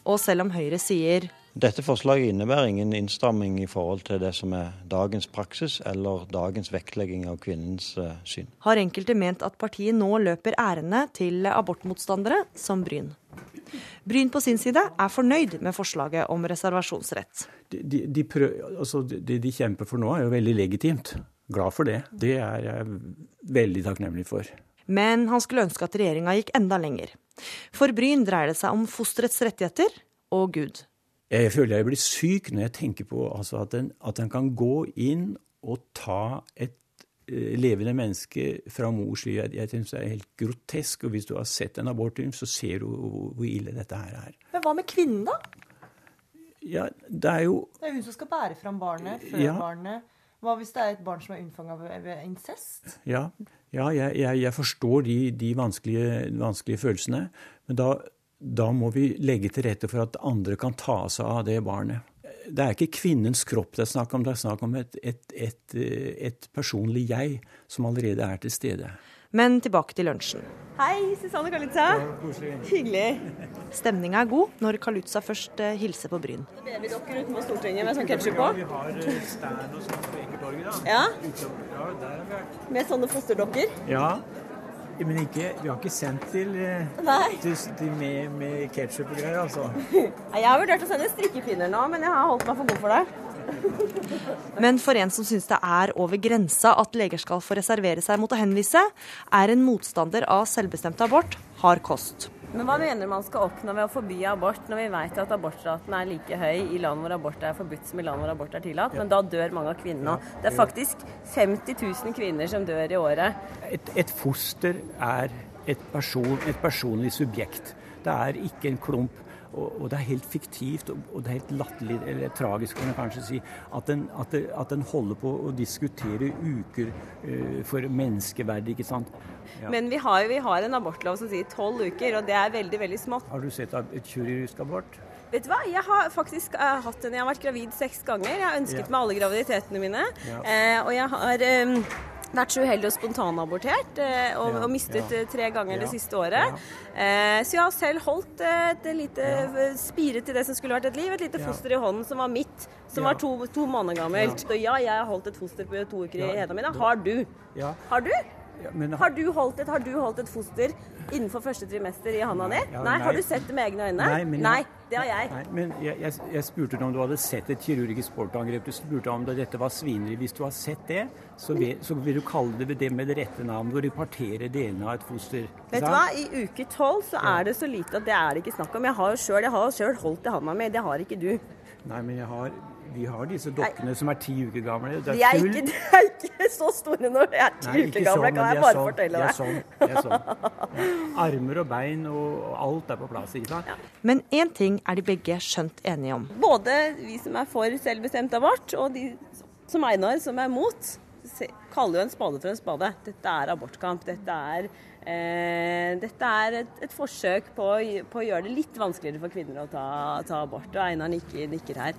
Og selv om Høyre sier Dette forslaget innebærer ingen innstramming i forhold til det som er dagens praksis eller dagens vektlegging av kvinnens uh, syn. har enkelte ment at partiet nå løper ærende til abortmotstandere som Bryn. Bryn på sin side er fornøyd med forslaget om reservasjonsrett. De, de, de, prøv, altså, de, de kjemper for nå, er jo veldig legitimt. Glad for det. Det er jeg veldig takknemlig for. Men han skulle ønske at regjeringa gikk enda lenger. For Bryn dreier det seg om fosterets rettigheter og Gud. Jeg føler jeg blir syk når jeg tenker på altså, at, en, at en kan gå inn og ta et eh, levende menneske fra mors liv. Jeg, jeg synes det er helt grotesk. Og hvis du har sett en abortfilm, så ser du hvor, hvor ille dette her er. Men hva med kvinnen, da? Ja, det er jo Det er hun som skal bære fram barnet, før Ja. barnet. Hva hvis det er et barn som er unnfanga ved incest? Ja, ja jeg, jeg, jeg forstår de, de vanskelige, vanskelige følelsene. Men da, da må vi legge til rette for at andre kan ta seg av det barnet. Det er ikke kvinnens kropp det er snakk om, det er snakk om et, et, et, et personlig jeg som allerede er til stede. Men tilbake til lunsjen. Hei, Susanne Kalitza. Hyggelig. Stemninga er god når Kaluza først eh, hilser på Bryn. Babydokker utenfor Stortinget med sånn ketsjup på. Vi har stand og sånt på Ekeborg da. Ja. Ja, der har vi vært. Med sånne fosterdokker. Ja, men ikke, vi har ikke sendt til, eh, til, til med, med ketsjup og greier, altså. Jeg har vurdert å sende strikkepinner nå, men jeg har holdt meg for god for det. Men for en som syns det er over grensa at leger skal få reservere seg mot å henvise, er en motstander av selvbestemt abort hard kost. Men hva mener man skal oppnå ved å forby abort, når vi vet at abortraten er like høy i land hvor abort er forbudt som i land hvor abort er tillatt? Men da dør mange av kvinnene òg. Det er faktisk 50 000 kvinner som dør i året. Et, et foster er et, person, et personlig subjekt. Det er ikke en klump. Og, og det er helt fiktivt og, og det er helt latterlig, eller tragisk kan jeg kanskje si, at en, at at en holder på å diskutere uker uh, for menneskeverd, ikke sant. Ja. Men vi har, vi har en abortlov som sier tolv uker, og det er veldig, veldig smått. Har du sett et kirurgisk abort? Vet du hva? Jeg har faktisk uh, hatt en, jeg har vært gravid seks ganger. Jeg har ønsket Ja. meg alle graviditetene mine. Ja. Uh, og jeg har eh, vært så uheldig og spontanabortert eh, og, og mistet eh, tre ganger det siste året. Eh, så jeg har selv holdt eh, et lite spiret spire til det som skulle vært et liv. Et lite foster i hånden som var mitt, som var to, to måneder gammelt. Så ja, jeg har holdt et foster på to uker i hendene mine. Har du? Ja. Har du? Ja, men, Har du, holdt et, har du holdt et foster innenfor første trimester i handa di? Ja, nei. nei. Har du sett det med egne øyne? Nei, men- det har jeg. Nei, men jeg, jeg, jeg spurte om du hadde sett et kirurgisk sportangrep. Du spurte om det, dette var svineri. Hvis du har sett det, så, vil, så vil du kalle det det med det rette navnet Hvor du parterer delene av et foster. Vet du hva? I uke tolv så er det så lite at det er det ikke snakk om. Jeg har jo sjøl holdt i handa mi. Det har ikke du. Nei, men jeg har, vi har disse dokkene som er ti uker gamle. Det De er, ikke, de er ikke så store når de er ti Nei, uker gamle, sånn, kan jeg er bare sånn, fortelle de er deg. sånn, de er sånn. Ja. Armer og bein og alt er på plass. ikke sant? Men én ting er de begge skjønt enige om. Både vi som er for selvbestemt abort, og de som Einar som er mot, kaller jo en spade for en spade. Dette er abortkamp. Dette er, eh, dette er et, et forsøk på, på å gjøre det litt vanskeligere for kvinner å ta, ta abort. Og Einar nikker, nikker her.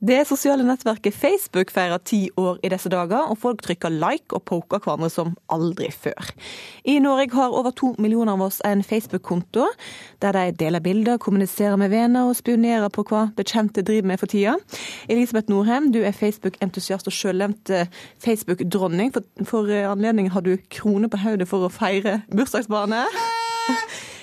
Det sosiale nettverket Facebook feirer ti år i disse dager, og folk trykker like og poker hverandre som aldri før. I Norge har over to millioner av oss en Facebook-konto, der de deler bilder, kommuniserer med venner og spionerer på hva bekjente driver med for tida. Elisabeth Norheim, du er Facebook-entusiast og sjølnevnt eh, Facebook-dronning. For, for eh, anledningen har du krone på hodet for å feire bursdagsbarnet.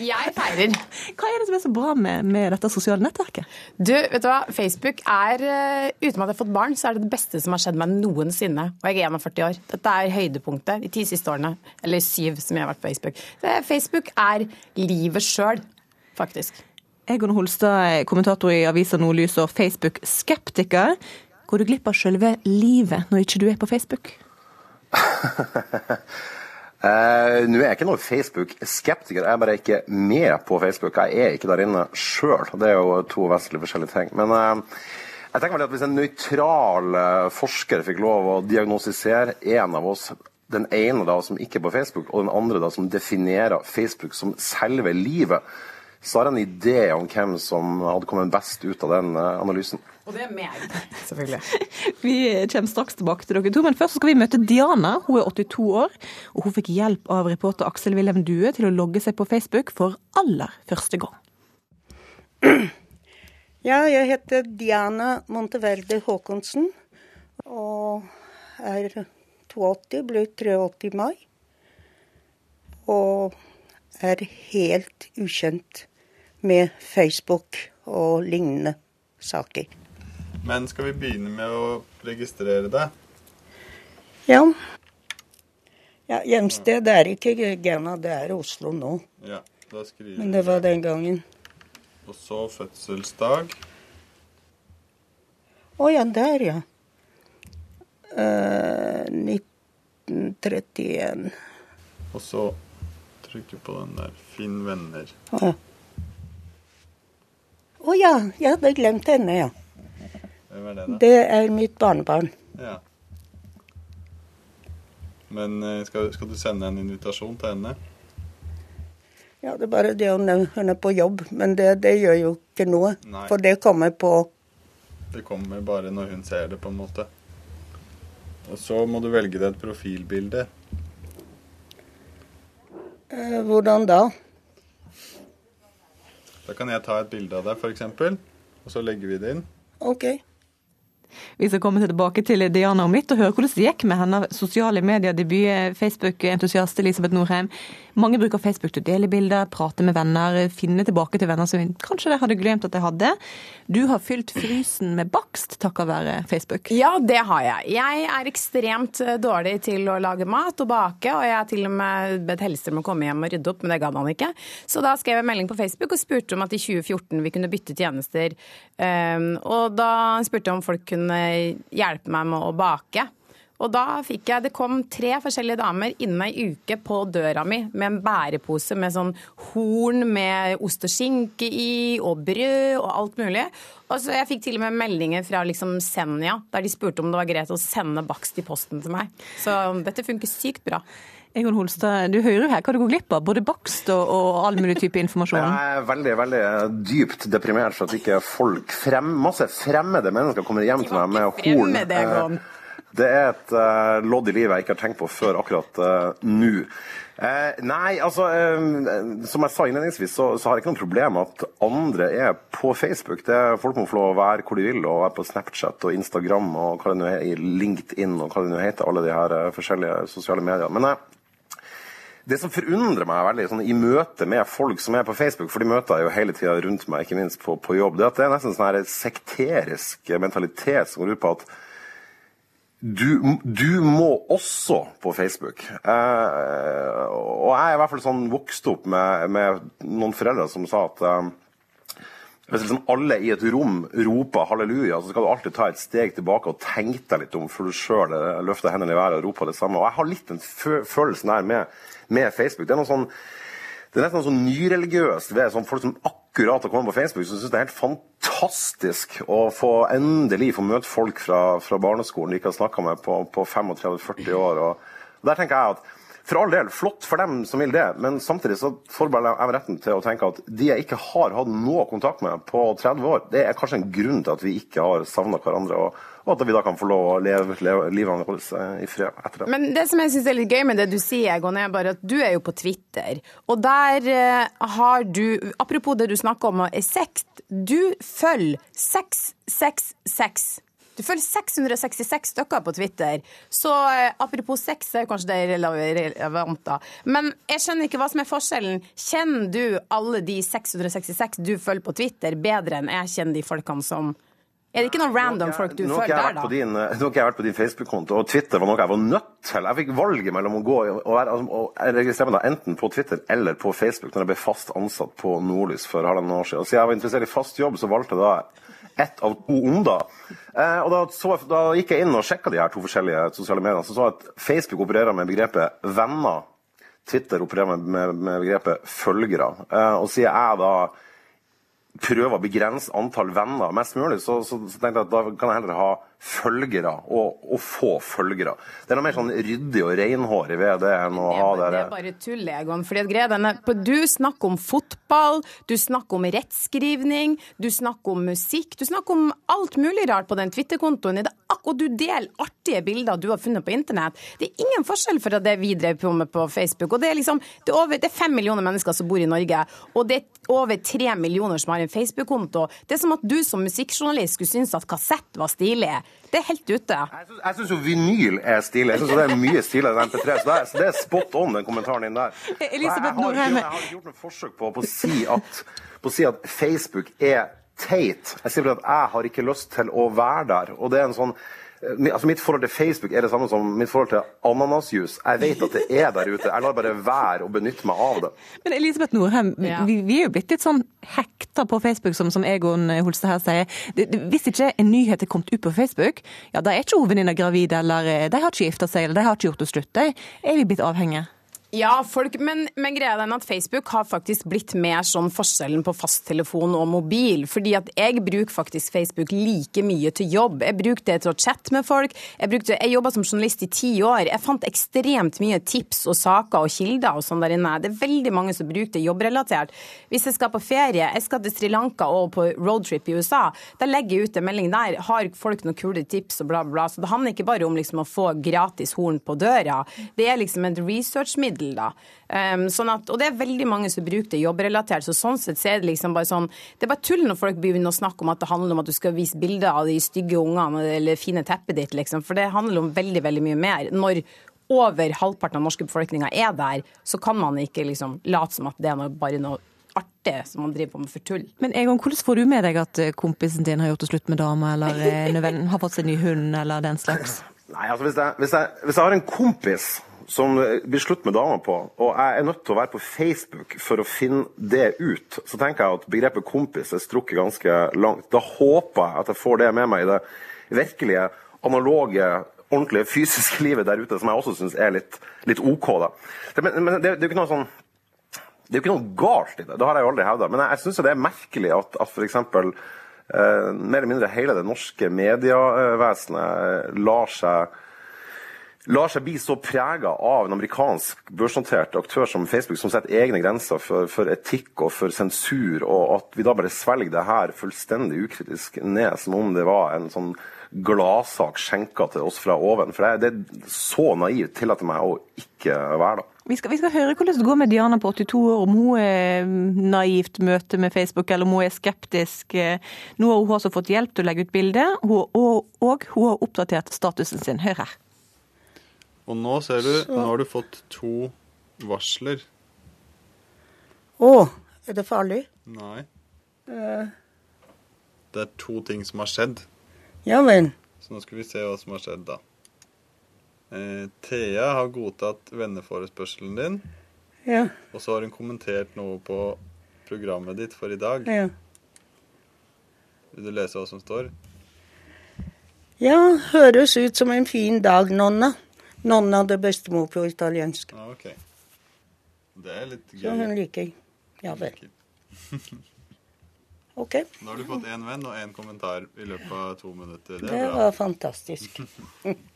Jeg feirer. Hva er det som er så bra med, med dette sosiale nettverket? Du, vet du hva? Facebook er, eh, uten at jeg har fått barn, så er det det beste som har skjedd meg noensinne. Og jeg er 41 år. Dette er høydepunktet de ti siste årene. Eller syv, som jeg har vært på Facebook. Facebook er livet sjøl, faktisk. Egon Holstad, kommentator i avisa Nordlys og Facebook-skeptiker. Går du glipp av selve livet når ikke du er på Facebook? Eh, Nå er jeg ikke noen Facebook-skeptiker, jeg er bare ikke med på Facebook. Jeg er ikke der inne sjøl. Det er jo to vesentlig forskjellige ting. Men eh, jeg tenker vel at hvis en nøytral eh, forsker fikk lov å diagnostisere en av oss, den ene da som ikke er på Facebook, og den andre da som definerer Facebook som selve livet, så har jeg en idé om hvem som hadde kommet best ut av den analysen. Og det er meg, selvfølgelig. Vi kommer straks tilbake til dere to, men først skal vi møte Diana. Hun er 82 år, og hun fikk hjelp av reporter Aksel Wilhelm Due til å logge seg på Facebook for aller første gang. Ja, jeg heter Diana Monteverde Håkonsen og er 82, ble 83 i mai. Og er helt ukjent med Facebook og lignende saker. Men skal vi begynne med å registrere deg? Ja. ja hjemsted er ikke Ghana, det er Oslo nå. Ja, da skriver Men det var den gangen. Og så fødselsdag. Å ja, der, ja. Uh, 1931. Og så trykke på den der 'Finn venner'. Å oh, ja, jeg hadde glemt henne, ja. Hvem er det, da? Det er mitt barnebarn. Ja. Men eh, skal, skal du sende en invitasjon til henne? Ja, det er bare det hun er, hun er på jobb, men det, det gjør jo ikke noe. Nei. For det kommer på Det kommer bare når hun ser det, på en måte. Og så må du velge deg et profilbilde. eh, Hvordan da? Da kan jeg ta et bilde av deg, f.eks., og så legger vi det inn. OK. Vi skal komme tilbake til Diana om litt og høre hvordan det gikk med hennes sosiale medier-debut, Facebook-entusiast Elisabeth Norheim. Mange bruker Facebook til å dele bilder, prate med venner, finne tilbake til venner som kanskje de hadde glemt at de hadde. Du har fylt frysen med bakst takket være Facebook. Ja, det har jeg. Jeg er ekstremt eh, dårlig til å lage mat og bake, og jeg har til og med bedt Hellstrøm å komme hjem og rydde opp, men det gadd han ikke. Så da skrev jeg melding på Facebook og spurte om at i 2014 vi kunne bytte tjenester. Um, og da spurte jeg om folk kunne hjelpe meg med å bake. Og da fikk jeg Det kom tre forskjellige damer innen ei uke på døra mi med en bærepose med sånn horn med ost og skinke i, og brød og alt mulig. Og så Jeg fikk til og med meldinger fra liksom Senja, der de spurte om det var greit å sende bakst i posten til meg. Så dette funker sykt bra. Egon Holstad, du hører jo her hva du går glipp av. Både bakst og, og all mulig type informasjon. Jeg er veldig veldig dypt deprimert for at ikke folk, frem, masse fremmede mennesker kommer hjem til meg med horn. fremmede, Egon. Det er et uh, lodd i livet jeg ikke har tenkt på før akkurat uh, nå. Uh, nei, altså Som jeg sa innledningsvis, så, så har jeg ikke noe problem med at andre er på Facebook. Det er Folk må få lov å være hvor de vil, og være på Snapchat og Instagram og hva det nå er, LinkedIn og hva det nå heter, alle de her forskjellige sosiale mediene. Men uh, det som forundrer meg veldig sånn, i møte med folk som er på Facebook, for de møter jeg jo hele tida rundt meg, ikke minst på, på jobb, det er at det er nesten sånn her sekterisk mentalitet som går ut på at du, du må også på Facebook. Eh, og jeg er i hvert fall sånn vokst opp med, med noen foreldre som sa at eh, hvis liksom alle i et rom roper halleluja, så skal du alltid ta et steg tilbake og tenke deg litt om før du sjøl løfter hendene i været og roper det samme. Og jeg har litt den følelsen her med, med Facebook. Det er noe sånn det er nesten noe sånn nyreligiøst ved sånn folk som akkurat har komme på Facebook, som syns det er helt fantastisk å få endelig få møte folk fra, fra barneskolen de ikke har snakka med på, på 35-40 år. Og der tenker jeg at For all del, flott for dem som vil det, men samtidig så forbeholder jeg retten til å tenke at de jeg ikke har hatt noe kontakt med på 30 år, det er kanskje en grunn til at vi ikke har savna hverandre, og, og at vi da kan få lov å leve, leve livet vårt i fred etter det. Men det som jeg synes er litt gøy med det du sier, Egon, er bare at du er jo på Twitter. Og der eh, har du Apropos det du snakker om, er sex. Du følger 666. Du følger 666 stykker på Twitter. Så eh, apropos sex, er kanskje det rele- relevant, da. Men jeg skjønner ikke hva som er forskjellen. Kjenner du alle de 666 du følger på Twitter, bedre enn jeg kjenner de folkene som Er det ikke noen random folk du følger der, da? din, eh, nå har jeg vært på din Facebook-konto, og Twitter var noe jeg var nødt til. Jeg fikk valget mellom å gå og, være, altså, og registrere meg da enten på Twitter eller på Facebook når jeg ble fast ansatt på Nordlys for halvannet år siden. Så jeg var interessert i fast jobb, så valgte jeg da ett av to onder. Eh, og da, så, da gikk jeg inn og sjekka de her to forskjellige sosiale mediene, så så at Facebook opererer med begrepet venner. Twitter opererer med, med, med begrepet følgere. Eh, og siden jeg da prøver å begrense antall venner mest mulig, så, så, så tenkte jeg at da kan jeg heller ha følgere og, og få følgere. Det er noe mer sånn ryddig og renhårig ved det enn å ha det Det er bare tull, Egon. Fordi at på- Du snakker om fotball, du snakker om rettskrivning, du snakker om musikk. Du snakker om alt mulig rart på den Twitter-kontoen. Er Og du deler artige bilder du har funnet på internett. Det er ingen forskjell fra det vi drev på med på Facebook. Og det er liksom, det er, over, det er fem millioner mennesker som bor i Norge, og det er over tre millioner som har en Facebook-konto. Det er som at du som musikkjournalist skulle synes at kassett var stilig. Det er helt ute. Jeg syns jo vinyl er stilig. Jeg synes det er mye stiligere enn MP3. Så det er, så det er spot on, den kommentaren din der. Og jeg, har, ikke- jeg har ikke gjort noe forsøk på, på, å si at, på å si at Facebook er teit. Jeg sier bare at jeg har ikke lyst til å være der. Og det er en sånn Altså Mitt forhold til Facebook er det samme som mitt forhold til ananasjus. Jeg vet at det er der ute. Jeg lar bare være å benytte meg av det. Men Elisabeth Norheim, vi, vi er jo blitt litt sånn hekta på Facebook, som, som Egon Holstad her sier. Det, det, hvis ikke en nyhet er kommet ut på Facebook, ja, da er ikke hun venninna gravid, eller eh, de har ikke gifta seg, eller de har ikke gjort det slutt. De er vi blitt avhengige. Ja, folk, men, men greia er at Facebook har faktisk blitt mer sånn forskjellen på fasttelefon og mobil. Fordi at jeg bruker faktisk Facebook like mye til jobb. Jeg bruker det til å chatte med folk. Jeg, brukte, jeg jobba som journalist i ti år. Jeg fant ekstremt mye tips og saker og kilder og sånn der inne. Det er veldig mange som bruker det jobbrelatert. Hvis jeg skal på ferie, jeg skal til Sri Lanka og på roadtrip i USA, da legger jeg ut en melding der. Har folk noen kule tips og bla, bla. Så det handler ikke bare om liksom å få gratis horn på døra. Det er liksom et researchmiddel da. Um, sånn at, og det er veldig mange som bruker det jobbrelatert, så sånn sett så er det liksom bare sånn Det er bare tull når folk begynner å snakke om at det handler om at du skal vise bilder av de stygge ungene eller fine teppet ditt, liksom. For det handler om veldig, veldig mye mer. Når over halvparten av norske befolkninga er der, så kan man ikke liksom late som at det er noe, bare noe artig som man driver på med for tull. Men Egon, hvordan får du med deg at eh, kompisen din har gjort det slutt med dama, eller eh, har fått seg ny hund, eller den slags? Nei, altså hvis jeg, hvis jeg, hvis jeg har en kompis som blir slutt med damer på, og jeg er nødt til å være på Facebook for å finne det ut, så tenker jeg at begrepet kompis er strukket ganske langt. Da håper jeg at jeg får det med meg i det virkelige, analoge, ordentlige fysiske livet der ute, som jeg også syns er litt, litt OK. da. Men men det, det er jo ikke noe sånn det er jo ikke noe galt i det, det har jeg jo aldri hevda. Men jeg, jeg syns det er merkelig at, at f.eks. Eh, mer eller mindre hele det norske medievesenet eh, lar seg lar seg bli så prega av en amerikansk børsnotert aktør som Facebook, som setter egne grenser for, for etikk og for sensur, og at vi da bare svelger det her fullstendig ukritisk ned, som om det var en sånn gladsak skjenka til oss fra oven. For det, det er så naivt tillater meg å ikke være da. Vi skal, vi skal høre hvordan det går med Diana på 82 år, om hun er naivt møte med Facebook, eller om hun er skeptisk. Nå har hun også fått hjelp til å legge ut bilde, og, og, og hun har oppdatert statusen sin. Hør her. Og nå ser du, nå har du fått to varsler. Å, er det farlig? Nei, Uh. det er to ting som har skjedd. ja vel. Så nå skal vi se hva som har skjedd, da. Eh, Thea har godtatt venneforespørselen din, Ja. og så har hun kommentert noe på programmet ditt for i dag. Ja. Vil du lese hva som står? ja, høres ut som en fin dag, nonna. Nonna det bestemor på italiensk. Ja, ok. Det er litt gøy. Så hun liker. Ja vel. OK. Nå har du fått én venn og én kommentar i løpet av to minutter. Det Det var fantastisk.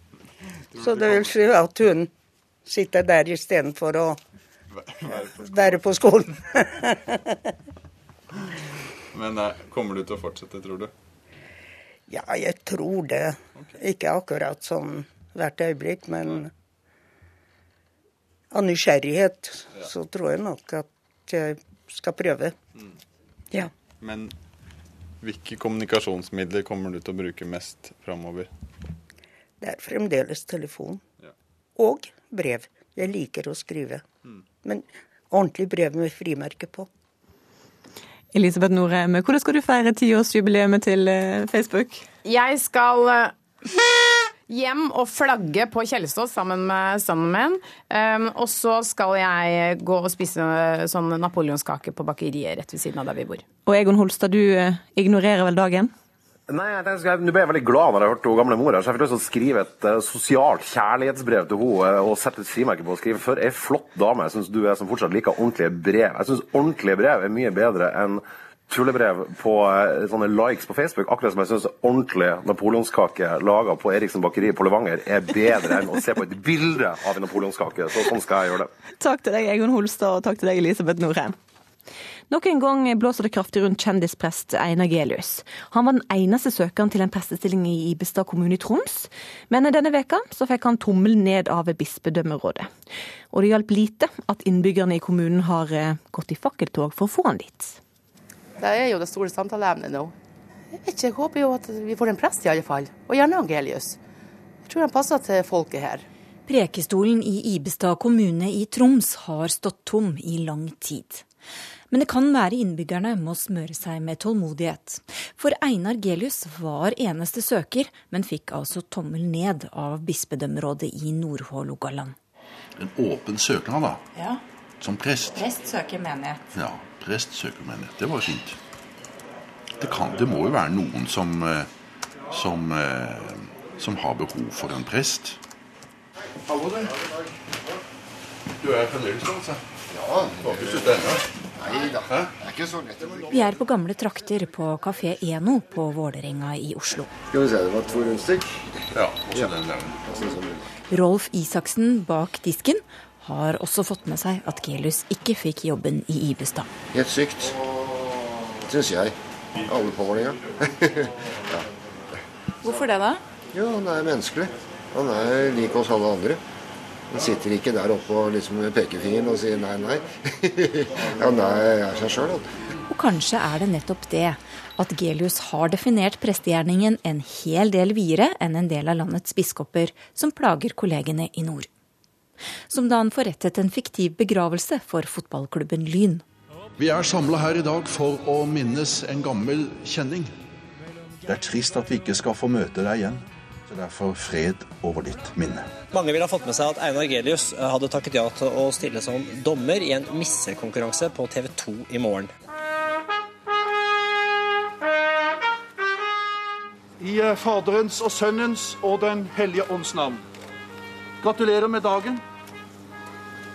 Så det vil si at hun sitter der istedenfor å være på skolen. Men eh, kommer du til å fortsette, tror du? Ja, jeg tror det. Ikke akkurat sånn hvert øyeblikk, men av nysgjerrighet så tror jeg nok at jeg skal prøve. Ja. Men hvilke kommunikasjonsmidler kommer du til å bruke mest framover? Det er fremdeles telefon. Og brev. Jeg liker å skrive. Men ordentlig brev med frimerke på. Elisabeth Norheim, hvordan skal du feire tiårsjubileet til eh, Facebook? Jeg skal eh, hjem og flagge på Kjelsås sammen med sønnen min. Um, og så skal jeg gå og spise sånn napoleonskake på bakeriet rett ved siden av der vi bor. Og Egon Holstad, du eh, ignorerer vel dagen? Nei, jeg Nå ble jeg veldig glad når jeg hørte gamle mor her, så jeg fikk lyst til å skrive et uh, sosialt kjærlighetsbrev til henne eh, og sette et frimerke på å skrive for ei flott dame. Jeg syns du er som fortsatt liker ordentlige brev. Jeg syns ordentlige brev er mye bedre enn tullebrev på eh, sånne likes på Facebook. Akkurat som jeg syns ordentlig napoleonskake laga på Eriksen bakeri på Levanger er bedre enn å se på et bilde av en napoleonskake. Så sånn skal jeg gjøre det. Takk til deg, Egon Holstad, og takk til deg, Elisabeth Norheim. Nok en gang blåser det kraftig rundt kjendisprest Einar Gelius. Han var den eneste søkeren til en prestestilling i Ibestad kommune i Troms, men denne veka så fikk han tommel ned av bispedømmerådet. Og det hjalp lite at innbyggerne i kommunen har eh, gått i fakkeltog for å få han dit. Det er jo det store samtaleemnet nå. Jeg vet ikke, jeg håper jo at vi får en prest i alle fall, og gjerne Angelius. Jeg tror han passer til folket her. Prekestolen i Ibestad kommune i Troms har stått tom i lang tid. Men det kan være innbyggerne må smøre seg med tålmodighet. For Einar Gelius var eneste søker, men fikk altså tommel ned av bispedømmerådet i Nordhålogaland. En åpen søknad, da. Ja. Som prest. Prest søker menighet. Ja, prest søker menighet. Det var fint. Det, kan, det må jo være noen som, eh, som, eh, som har behov for en prest. Hallo, du. Du er fremdeles der, altså? Ja. Du har ikke sluttet ennå? Nei da. Det er ikke så lett. Vi er på gamle trakter på Kafé Eno på Vålerenga i Oslo. Skal vi se, det var to rundstykk? Ja, også den der. Rolf Isaksen bak disken har også fått med seg at Gelius ikke fikk jobben i Ibestad. Helt sykt. Syns jeg. Alle på ja. Hvorfor det, da? Jo, han er menneskelig. Han er lik oss alle andre. Han sitter ikke der oppe og liksom med pekefingeren og sier nei, nei. han er, er seg sjøl, han. Og kanskje er det nettopp det at Gelius har definert prestegjerningen en hel del videre enn en del av landets biskoper som plager kollegene i nord. Som da han forrettet en fiktiv begravelse for fotballklubben Lyn. Vi er samla her i dag for å minnes en gammel kjenning. Det er trist at vi ikke skal få møte deg igjen. Så derfor fred over ditt minne. Mange vil ha fått med seg at Einar Gelius hadde takket ja til å stille som dommer i en missekonkurranse på TV 2 i morgen. I eh, Faderens og Sønnens og Den hellige ånds navn. Gratulerer med dagen.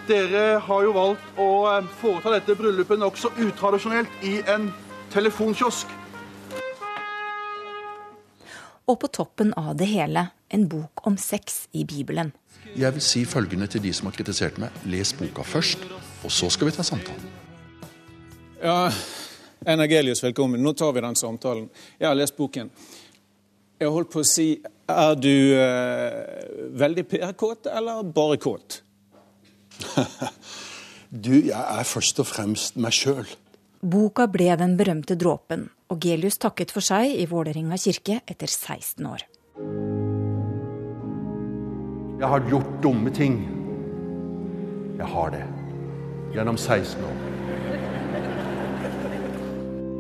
Dere har jo valgt å eh, foreta dette bryllupet nokså utradisjonelt i en telefonkiosk. Og på toppen av det hele en bok om sex i Bibelen. Jeg vil si følgende til de som har kritisert meg. Les boka først, og så skal vi ta samtalen. Ja, Energelius, velkommen. Nå tar vi den samtalen. Jeg har lest boken. Jeg holdt på å si Er du eh, veldig PR-kåt, eller bare kåt? Du, jeg er først og fremst meg sjøl. Boka ble den berømte dråpen, og Gelius takket for seg i Vålerenga kirke etter 16 år. Jeg har gjort dumme ting. Jeg har det. Gjennom 16 år.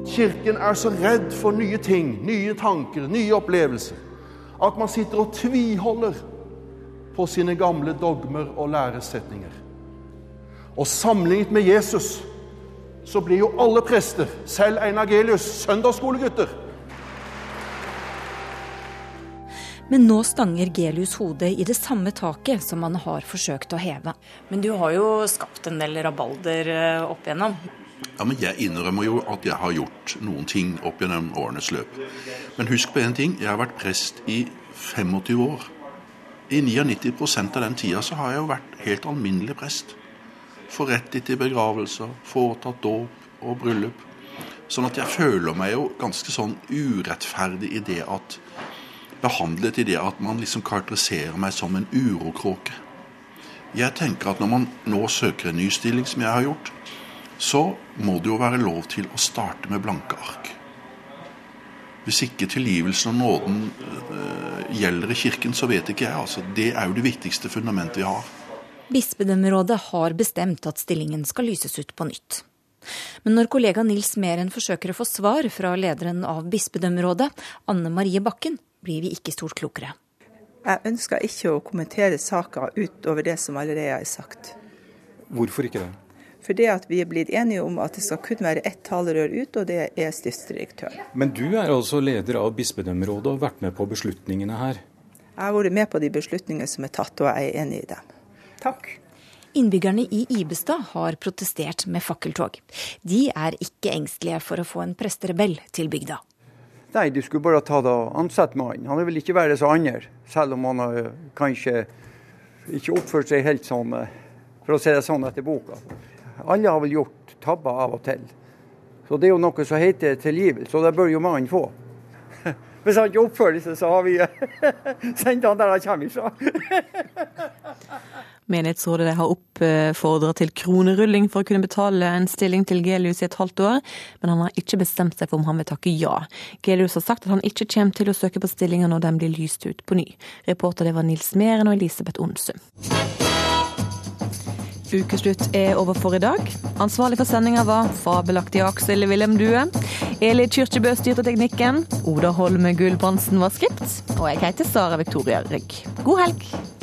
Kirken er så redd for nye ting, nye tanker, nye opplevelser, at man sitter og tviholder på sine gamle dogmer og læresetninger. Og sammenlignet med Jesus så blir jo alle prester, selv Einar Gelius, søndagsskolegutter. Men nå stanger Gelius hodet i det samme taket som han har forsøkt å heve. Men du har jo skapt en del rabalder eh, opp igjennom. Ja, men Jeg innrømmer jo at jeg har gjort noen ting opp gjennom årenes løp. Men husk på én ting. Jeg har vært prest i 25 år. I 99% av den tida så har jeg jo vært helt alminnelig prest. Få rett til begravelser, foretatt dåp og bryllup. Sånn at jeg føler meg jo ganske sånn urettferdig i det at Behandlet i det at man liksom karakteriserer meg som en urokråke. Jeg tenker at når man nå søker en ny stilling, som jeg har gjort, så må det jo være lov til å starte med blanke ark. Hvis ikke tilgivelsen og nåden øh, gjelder i kirken, så vet ikke jeg. altså. Det er jo det viktigste fundamentet vi har. Bispedømmerådet har bestemt at stillingen skal lyses ut på nytt. Men når kollega Nils Meren forsøker å få svar fra lederen av bispedømmerådet, Anne Marie Bakken, blir vi ikke stort klokere. Jeg ønsker ikke å kommentere saker utover det som allerede er sagt. Hvorfor ikke det? Fordi at vi er blitt enige om at det skal kun være ett talerør ut, og det er stiftsdirektøren. Men du er altså leder av bispedømmerådet og har vært med på beslutningene her. Jeg har vært med på de beslutningene som er tatt, og jeg er enig i dem. Takk. Innbyggerne i Ibestad har protestert med fakkeltog. De er ikke engstelige for å få en presterebell til bygda. Nei, du skulle bare ta det og ansette mannen. Han vil ikke være så andre, selv om han har kanskje ikke oppført seg helt sånn, for å si det sånn, etter boka. Alle har vel gjort tabber av og til. Så det er jo noe som heter tilgivelse, og det bør jo mannen få. Hvis han ikke oppfører seg, så har vi sendt han der han kommer fra. Menighetsrådet har oppfordra til kronerulling for å kunne betale en stilling til Gelius i et halvt år, men han har ikke bestemt seg for om han vil takke ja. Gelius har sagt at han ikke kommer til å søke på stillinga når den blir lyst ut på ny. Reporter det var Nils Meren og Elisabeth Onsum. Ukeslutt er over for i dag. Ansvarlig for sendinga var fabelaktig Aksel Wilhelm Due. Eli Kyrkjebø styrte teknikken. Oda Holme Gulbrandsen var skript. Og jeg heter Sara Victoria Rygg. God helg!